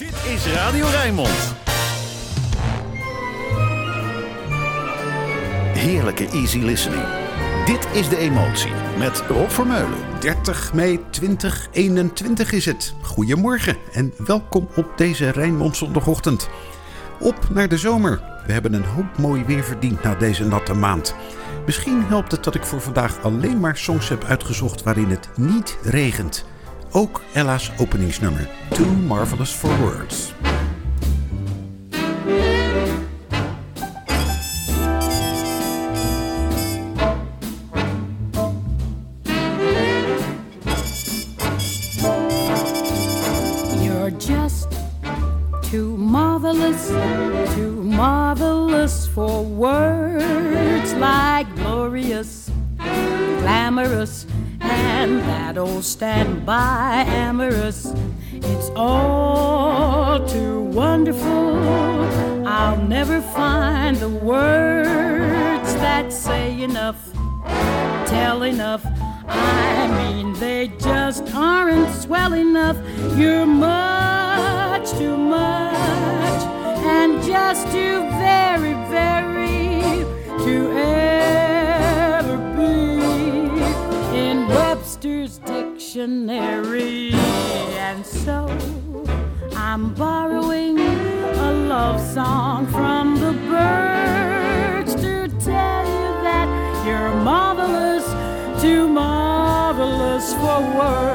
Dit is Radio Rijnmond. Heerlijke easy listening. Dit is De Emotie met Rob Vermeulen. 30 mei 2021 is het. Goedemorgen en welkom op deze Rijnmond zondagochtend. Op naar de zomer. We hebben een hoop mooi weer verdiend na deze natte maand. Misschien helpt het dat ik voor vandaag alleen maar songs heb uitgezocht waarin het niet regent. Ook Ella's openingsnummer, Too Marvelous for Words. Song from the birds to tell you that you're marvelous, too marvelous for words.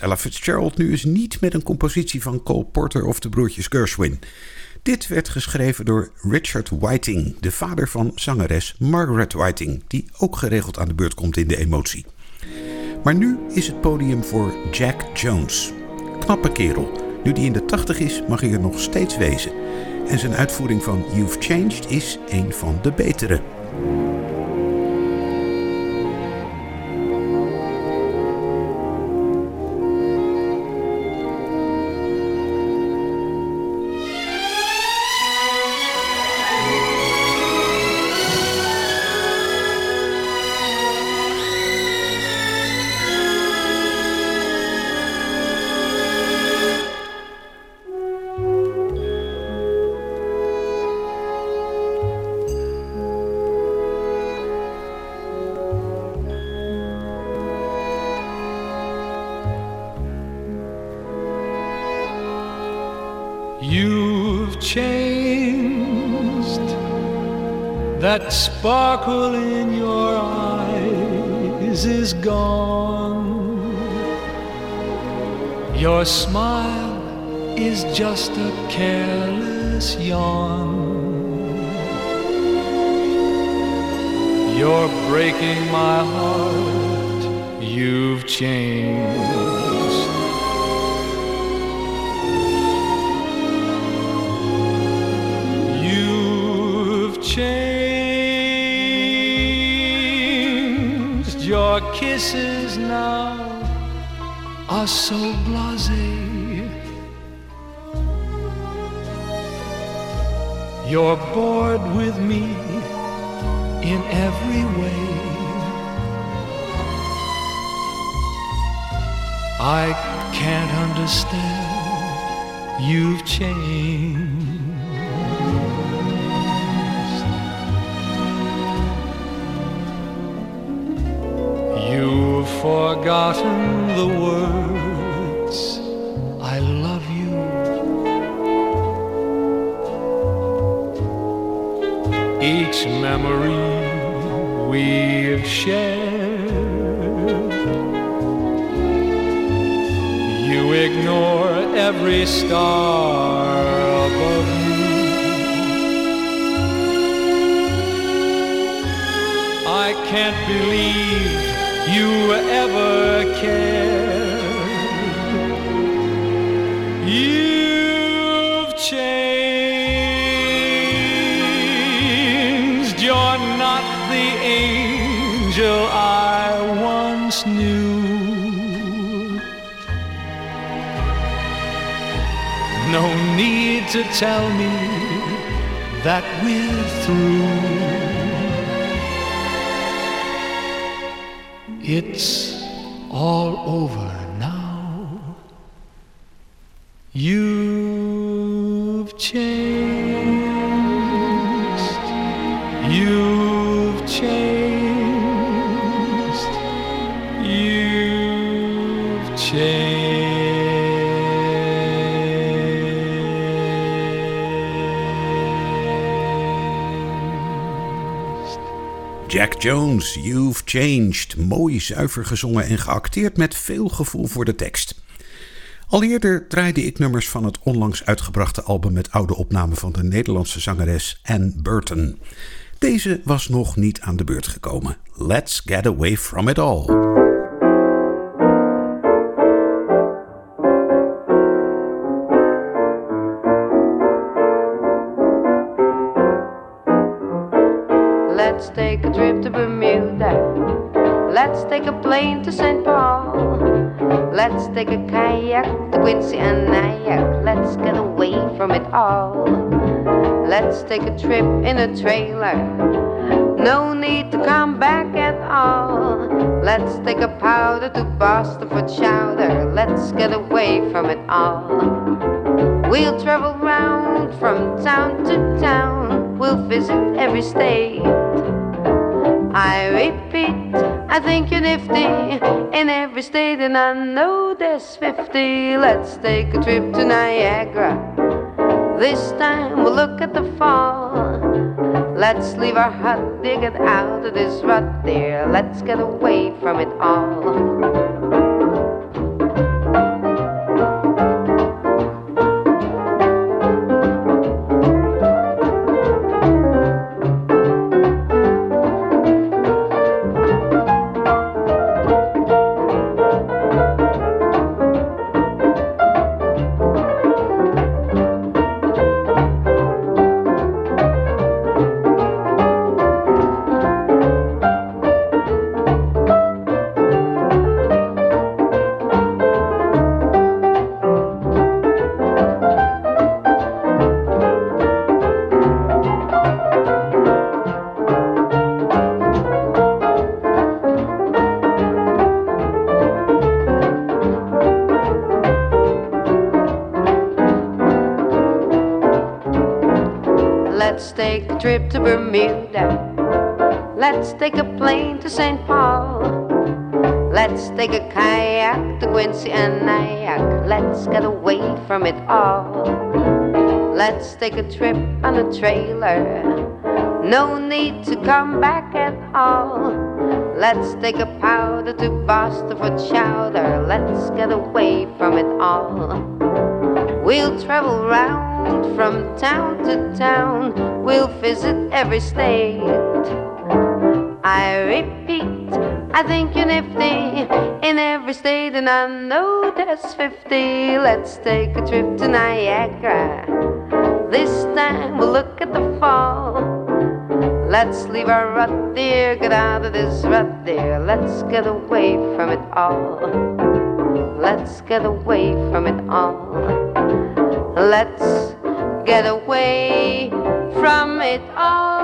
Ella Fitzgerald nu is niet met een compositie van Cole Porter of de broertjes Gershwin. Dit werd geschreven door Richard Whiting, de vader van zangeres Margaret Whiting, die ook geregeld aan de beurt komt in de emotie. Maar nu is het podium voor Jack Jones. Knappe kerel. Nu die in de 80 is, mag hij er nog steeds wezen. En zijn uitvoering van You've Changed is een van de betere. Your kisses now are so blasé. You're bored with me in every way. I can't understand you've changed. Forgotten the words I love you. Each memory we've shared. You ignore every star above you. I can't believe ever cared. You've changed. You're not the angel I once knew. No need to tell me that we're through. It's all over now. You've changed. You've changed. You've changed. Jack Jones, You've Changed. Mooi, zuiver gezongen en geacteerd met veel gevoel voor de tekst. Al eerder draaide ik nummers van het onlangs uitgebrachte album met oude opnamen van de Nederlandse zangeres Anne Burton. Deze was nog niet aan de beurt gekomen. Let's Get Away From It All. Take a plane to St. Paul. Let's take a kayak to Quincy and Nyack. Let's get away from it all. Let's take a trip in a trailer. No need to come back at all. Let's take a powder to Boston for chowder. Let's get away from it all. We'll travel round from town to town. We'll visit every state. I repeat, I think you're nifty in every state, and I know there's 50. Let's take a trip to Niagara. This time we'll look at the fall. Let's leave our hut, dear, get out of this rut, dear. Let's get away from it all. Let's get away from it all. Let's take a trip on a trailer. No need to come back at all. Let's take a powder to Boston for chowder. Let's get away from it all. We'll travel round from town to town. We'll visit every state. I repeat, I think you're nifty in every state, and I know there's 50. Let's take a trip to Niagara. This time we'll look at the fall. Let's leave our rut, dear, get out of this rut, dear. Let's get away from it all. Let's get away from it all. Let's get away from it all.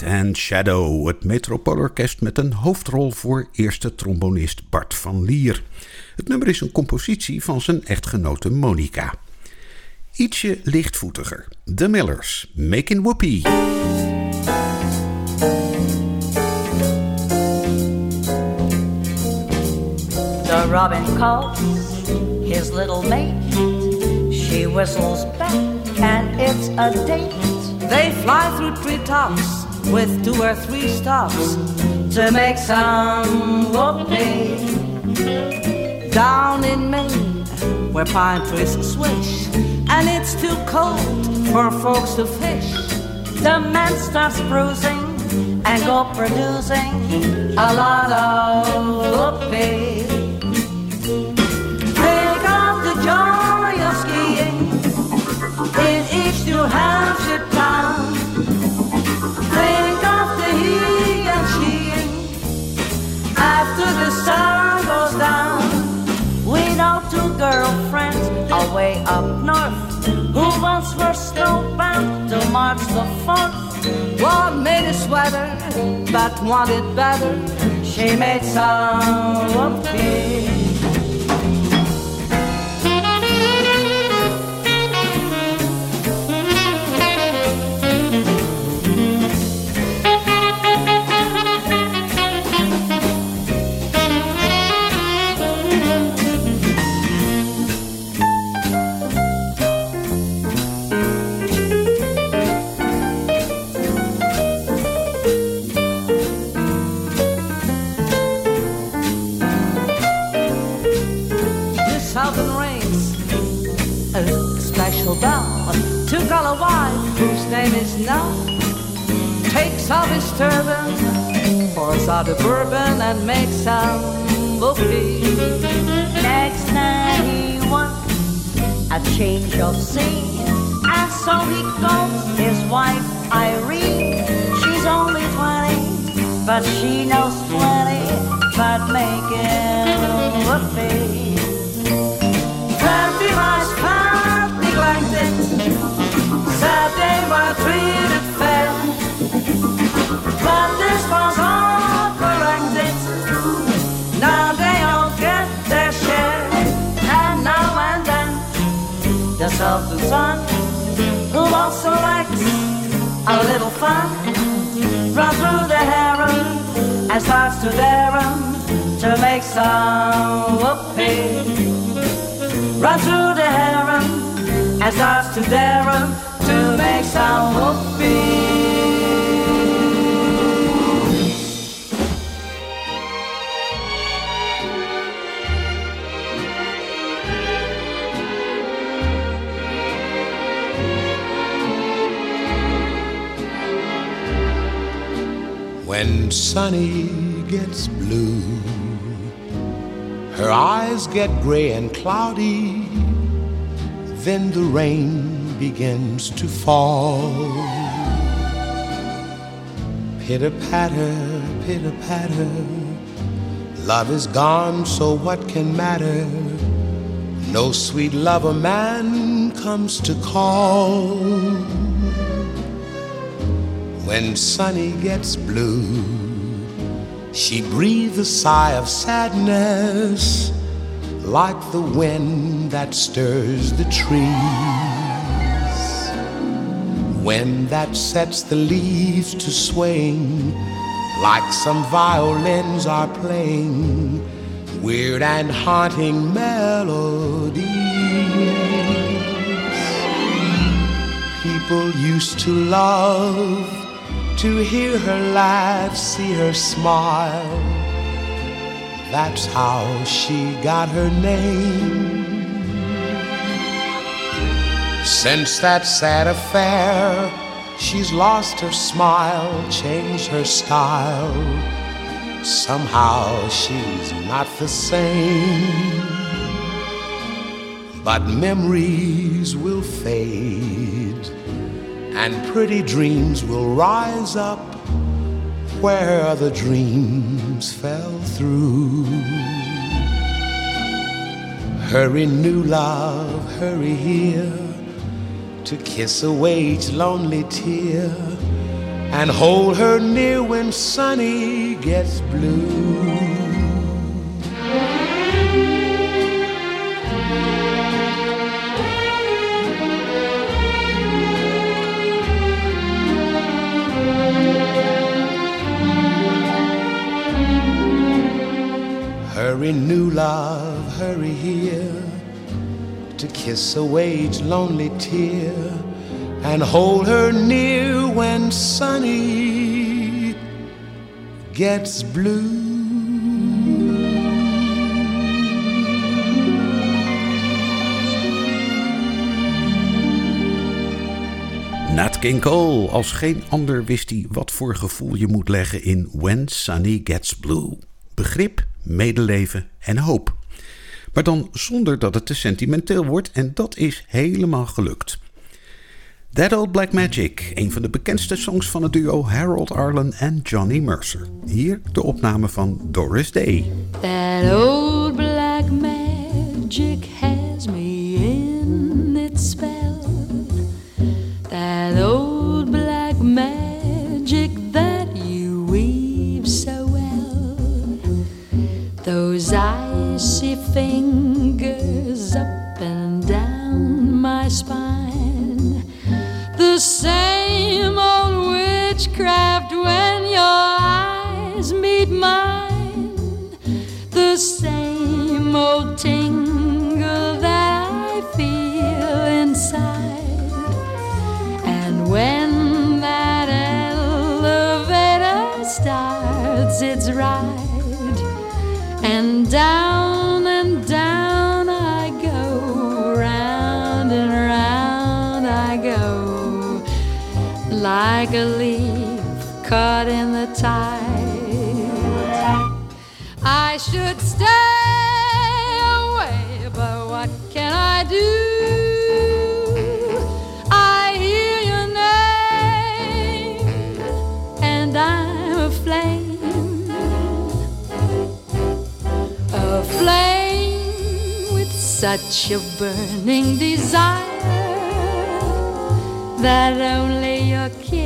Light and Shadow, het Metropoolorkest met een hoofdrol voor eerste trombonist Bart van Lier. Het nummer is een compositie van zijn echtgenote Monica. Ietsje lichtvoetiger. The Millers, Making Whoopie. The robin calls his little mate. She whistles back, and it's a date. They fly through treetops with two or three stops to make some whoopee. Down in Maine, where pine trees swish, and it's too cold for folks to fish. the man starts bruising and go producing a lot of whoopee. The joy of skiing in each New Hampshire town. After the sun goes down. We know two girlfriends away up north who once were snowbound to March the 4th. One made a sweater but wanted better. She made some whoopee. A wife whose name is Nell takes off his turban pours out a bourbon and makes some whoopee next night he wants a change of scene and so he calls his wife Irene. She's only 20 but she knows plenty about making whoopee Very much treated fair But this was all corrected Now they all get their share. And now and then The sultan's son also likes a little fun. Runs through the harem And starts to dare 'em To make some whoopee. Run through the harem and starts to dare 'em When Sunny gets blue, her eyes get gray and cloudy, then the rain begins to fall. Pitter patter, pitter patter, love is gone, so what can matter? No sweet lover man comes to call. When Sunny gets blue, she breathes a sigh of sadness like the wind that stirs the trees. When that sets the leaves to swing like some violins are playing weird and haunting melodies. People used to love to hear her laugh, see her smile. That's how she got her name. Since that sad affair, she's lost her smile, changed her style. Somehow she's not the same. But memories will fade and pretty dreams will rise up where other dreams fell through. Hurry, new love, hurry here to kiss away each lonely tear and hold her near when Sunny gets blue. Hurry, new love, hurry here to kiss away each lonely tear and hold her near when Sunny gets blue. Nat King Cole. Als geen ander wist hij wat voor gevoel je moet leggen in When Sunny Gets Blue. Begrip, medeleven en hoop. Maar dan zonder dat het te sentimenteel wordt en dat is helemaal gelukt. That Old Black Magic, een van de bekendste songs van het duo Harold Arlen en Johnny Mercer. Hier de opname van Doris Day. That old black magic when your eyes meet mine. The same old tingle that I feel inside. And when that elevator starts its ride, and down and down I go, round and round I go, like a leaf caught in the tide. I should stay away, but what can I do? I hear your name, and I'm aflame. Aflame with such a burning desire that only your kiss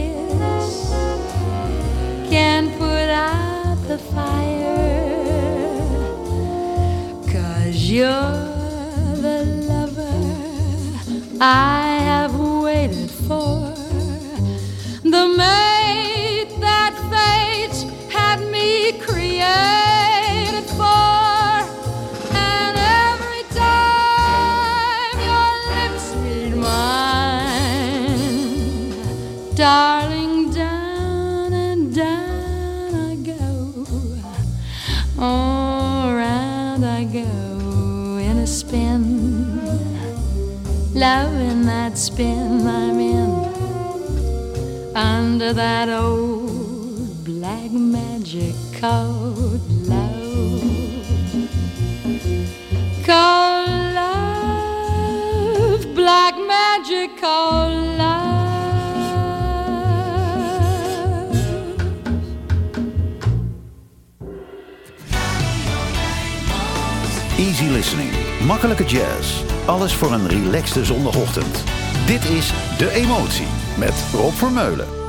the fire. Cause you're the lover I have waited for, the mate that fate had me created that old black magic called love. Called love, black magic called love. Easy listening, makkelijke jazz. Alles voor een relaxte zondagochtend. Dit is De Emotie met Rob Vermeulen.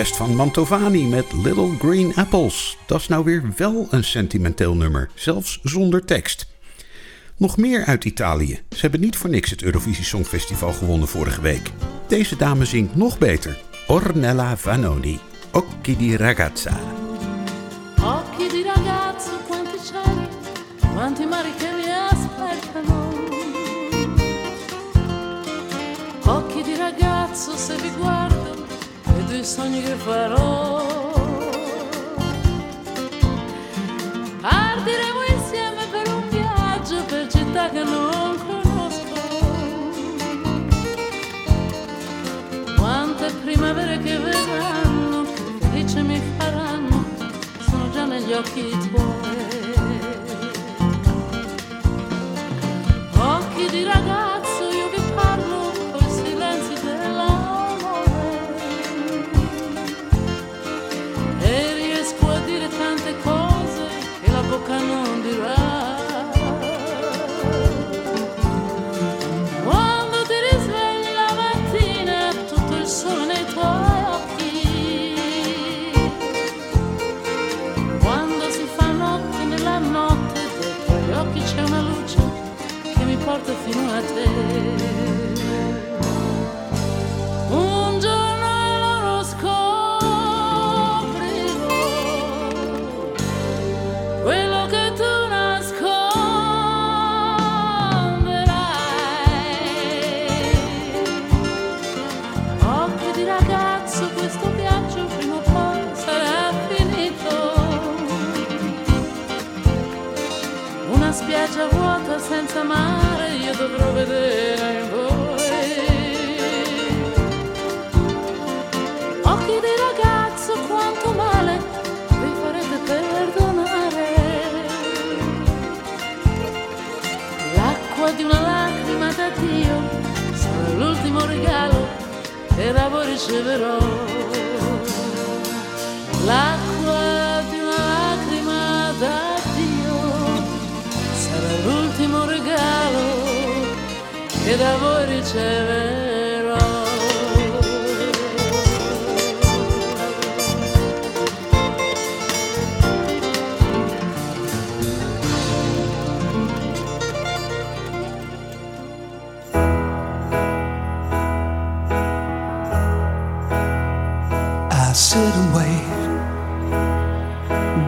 Orkest van Mantovani met Little Green Apples. Dat is nou weer wel een sentimenteel nummer, zelfs zonder tekst. Nog meer uit Italië. Ze hebben niet voor niks het Eurovisie Songfestival gewonnen vorige week. Deze dame zingt nog beter. Ornella Vanoni, Occhi di ragazza. Occhi di ragazzo, quanti cieli, quanti mari che. Occhi di ragazzo, se vi guardo, i sogni che farò. Partiremo insieme per un viaggio per città che non conosco. Quante primavere che verranno, che felice mi faranno, sono già negli occhi tuoi. Spiaggia vuota senza mare, io dovrò vedere in voi. Occhi di ragazzo, quanto male vi farete perdonare. L'acqua di una lacrima da Dio sarà l'ultimo regalo che da voi riceverò. L'acqua regalo che riceverò. I sit and wait.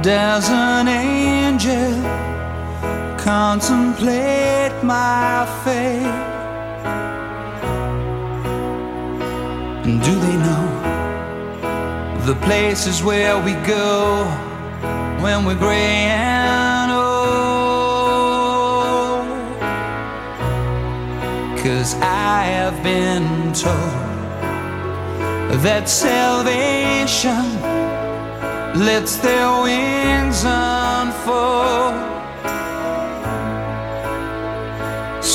Does an angel contemplate my fate? And do they know the places where we go when we're gray and old? Cause I have been told that salvation lets their wings unfold.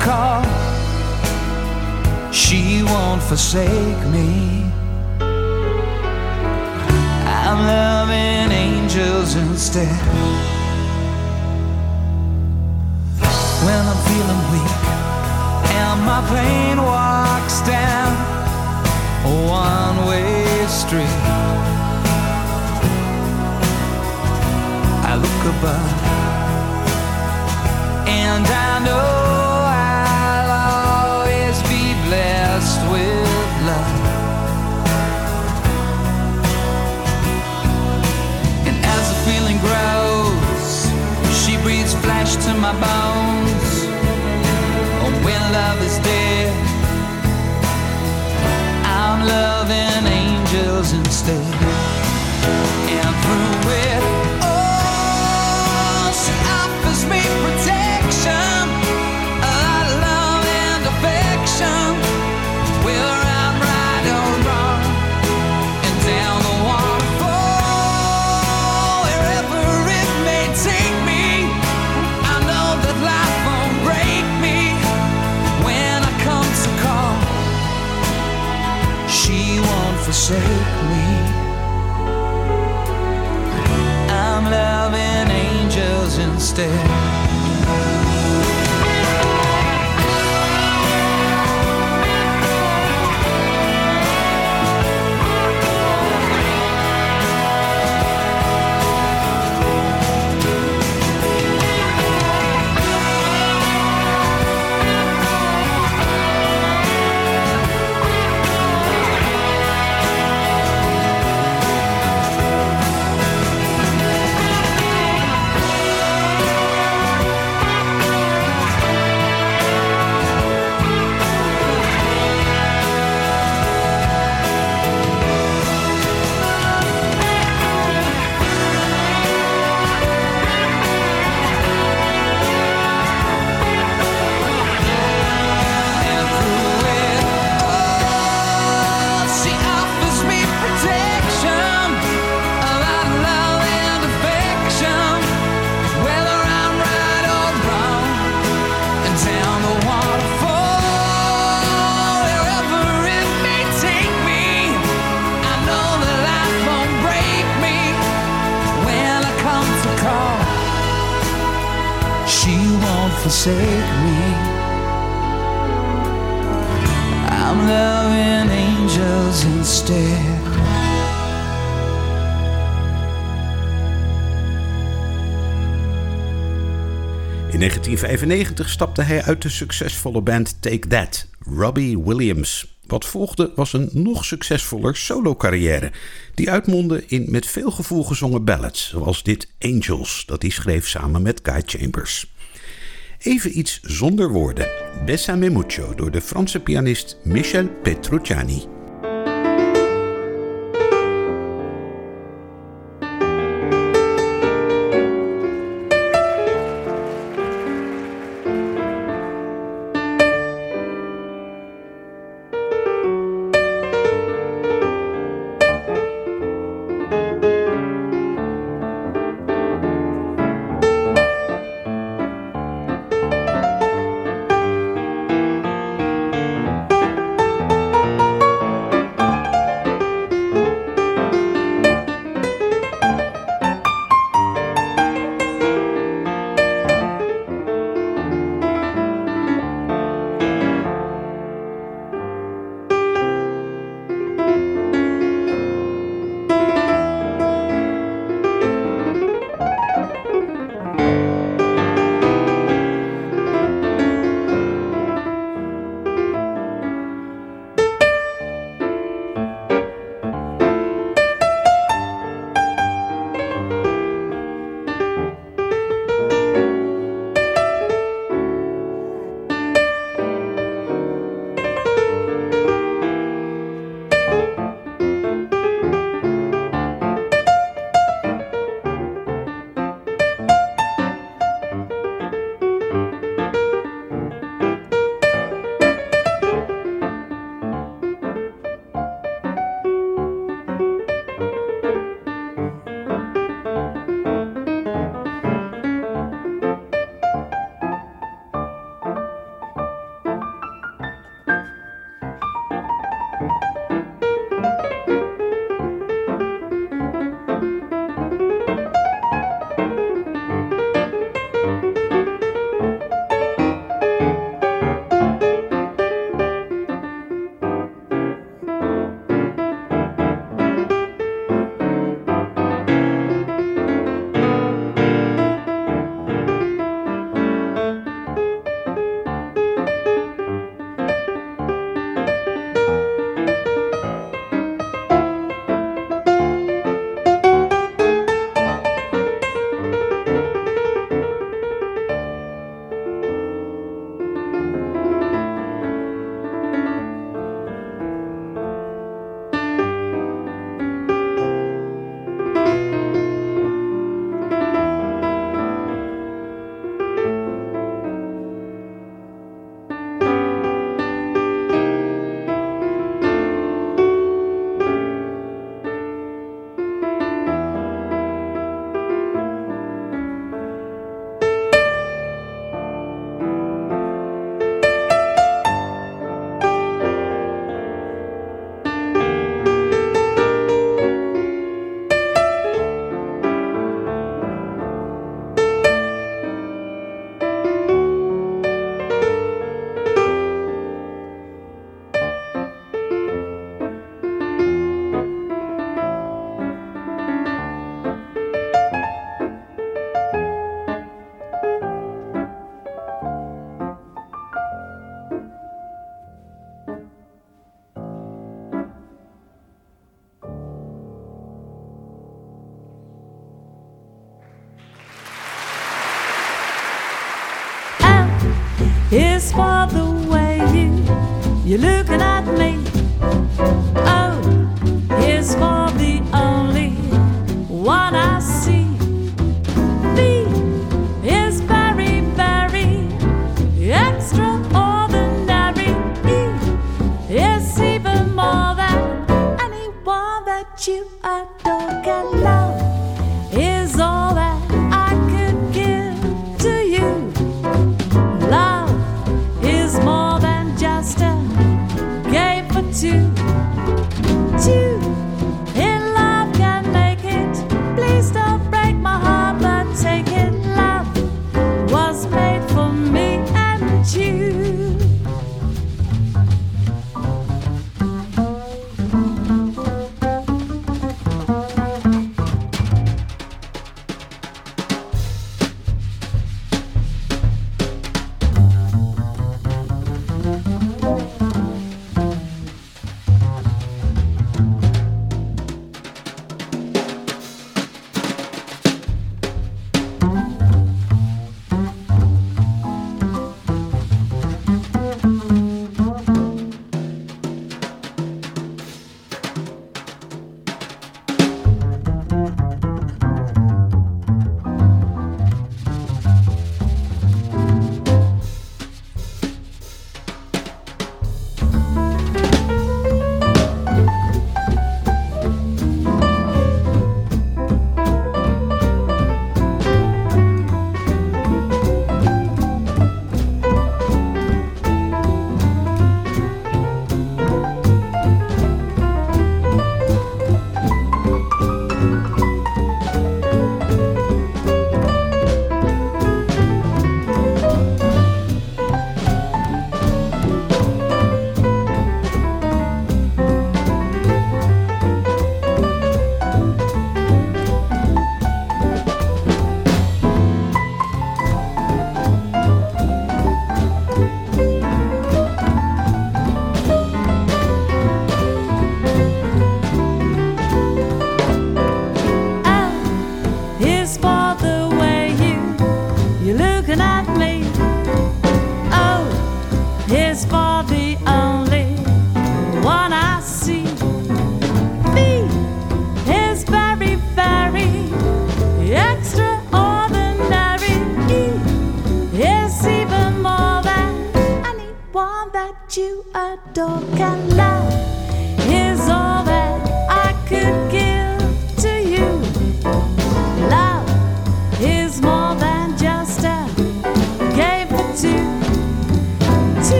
come call. She won't forsake me. I'm loving angels instead. When I'm feeling weak and my pain walks down a one way street, I look above and I know flesh to my bones. Oh, when love is dead, I'm loving angels instead. Me. I'm loving angels instead. In 1995 stapte hij uit de succesvolle band Take That, Robbie Williams. Wat volgde was een nog succesvoller solo-carrière, die uitmondde in met veel gevoel gezongen ballads, zoals dit Angels, dat hij schreef samen met Guy Chambers. Even iets zonder woorden. Bessame mucho door de Franse pianist Michel Petrucciani.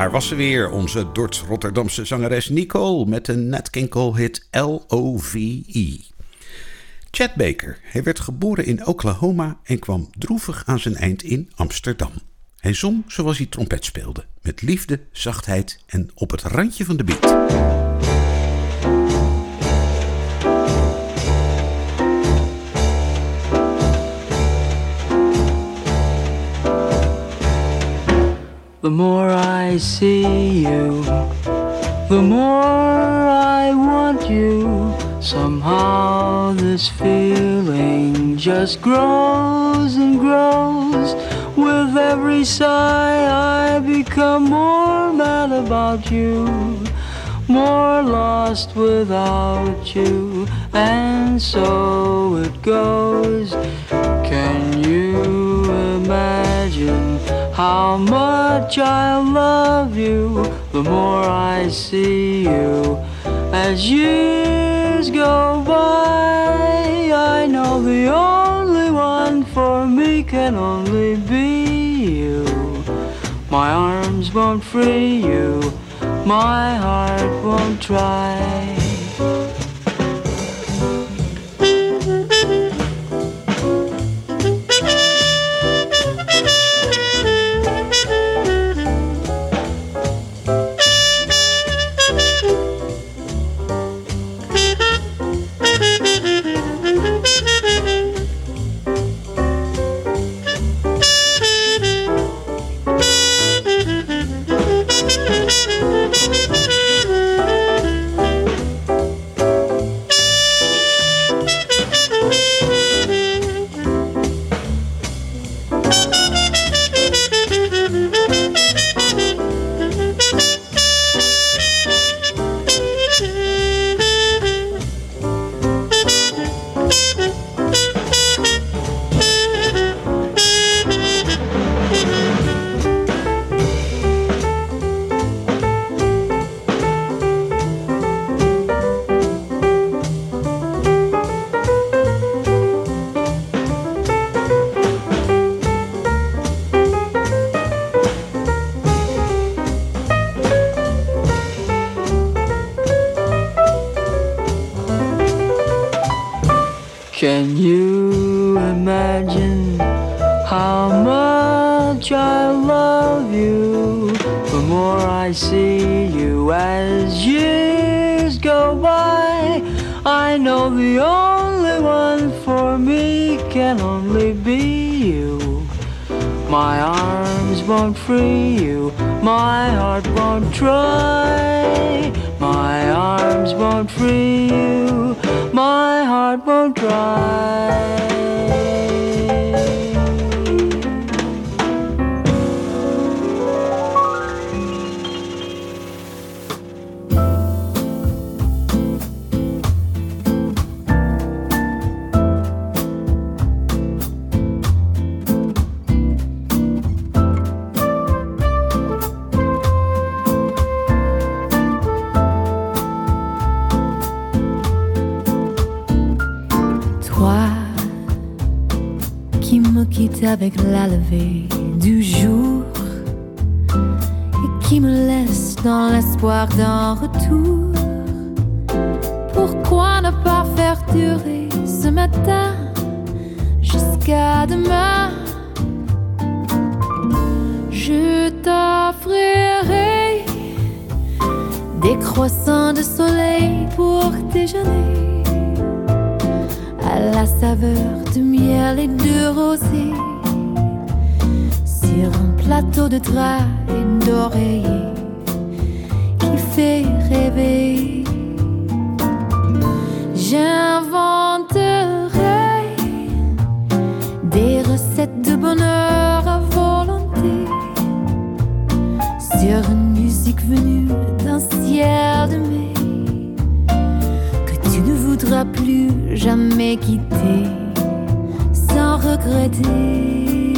Daar was ze weer, onze Dorts-Rotterdamse zangeres Nicole met een Nat King hit L-O-V-E. Chad Baker, hij werd geboren in Oklahoma en kwam droevig aan zijn eind in Amsterdam. Hij zong zoals hij trompet speelde, met liefde, zachtheid en op het randje van de beat. The more I see you, the more I want you. Somehow this feeling just grows and grows. With every sigh, I become more mad about you, more lost without you, and so it goes. Can you imagine how much I love you? The more I see you as years go by, I know the only one for me can only be you. My arms won't free you, my heart won't try. My heart won't try. My arms won't free you, my heart won't try. Avec la levée du jour et qui me laisse dans l'espoir d'un retour. Pourquoi ne pas faire durer ce matin jusqu'à demain? Je t'offrirai des croissants de soleil pour déjeuner à la saveur de miel et de rosée plateau de drap et d'oreiller qui fait rêver. J'inventerai des recettes de bonheur à volonté sur une musique venue d'un ciel de mai que tu ne voudras plus jamais quitter sans regretter.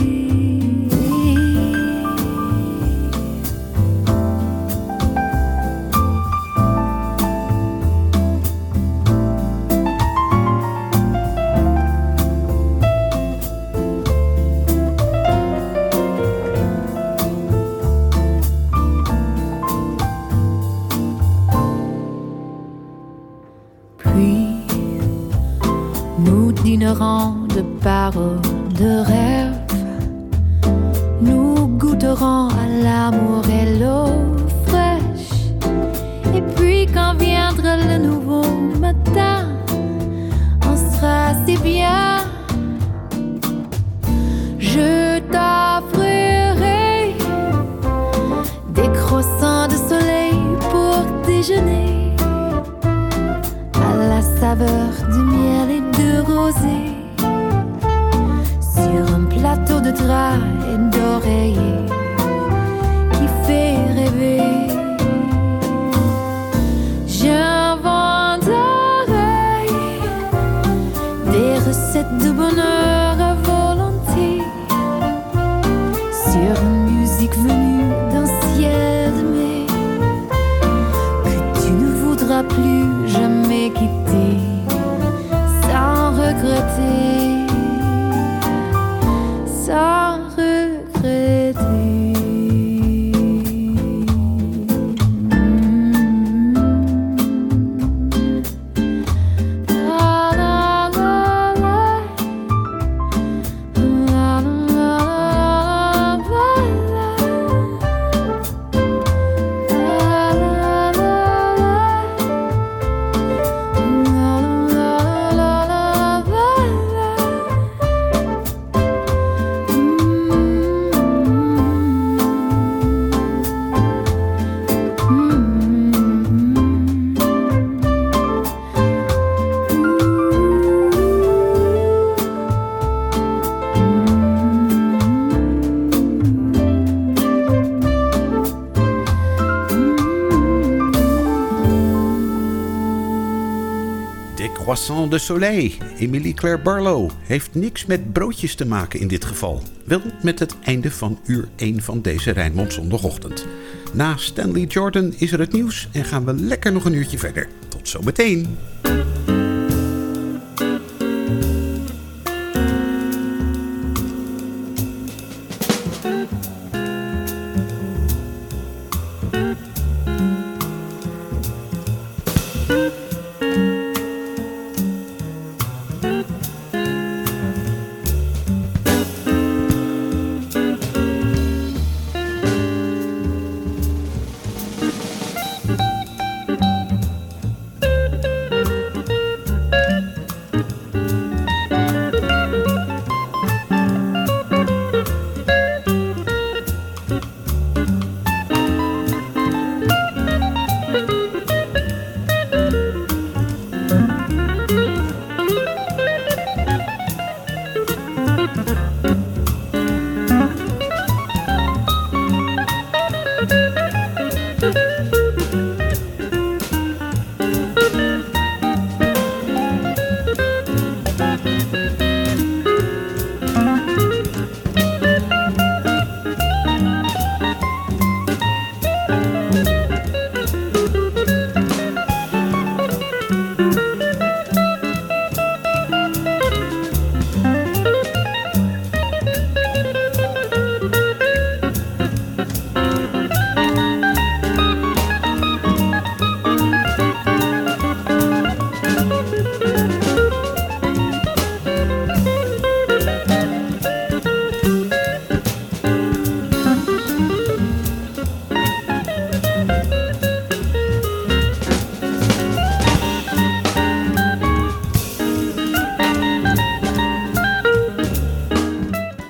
arôme de rêve. Plateau de soleil. Emily Claire Barlow heeft niks met broodjes te maken in dit geval. Wel met het einde van uur 1 van deze Rijnmond zondagochtend. Na Stanley Jordan is er het nieuws en gaan we lekker nog een uurtje verder. Tot zometeen.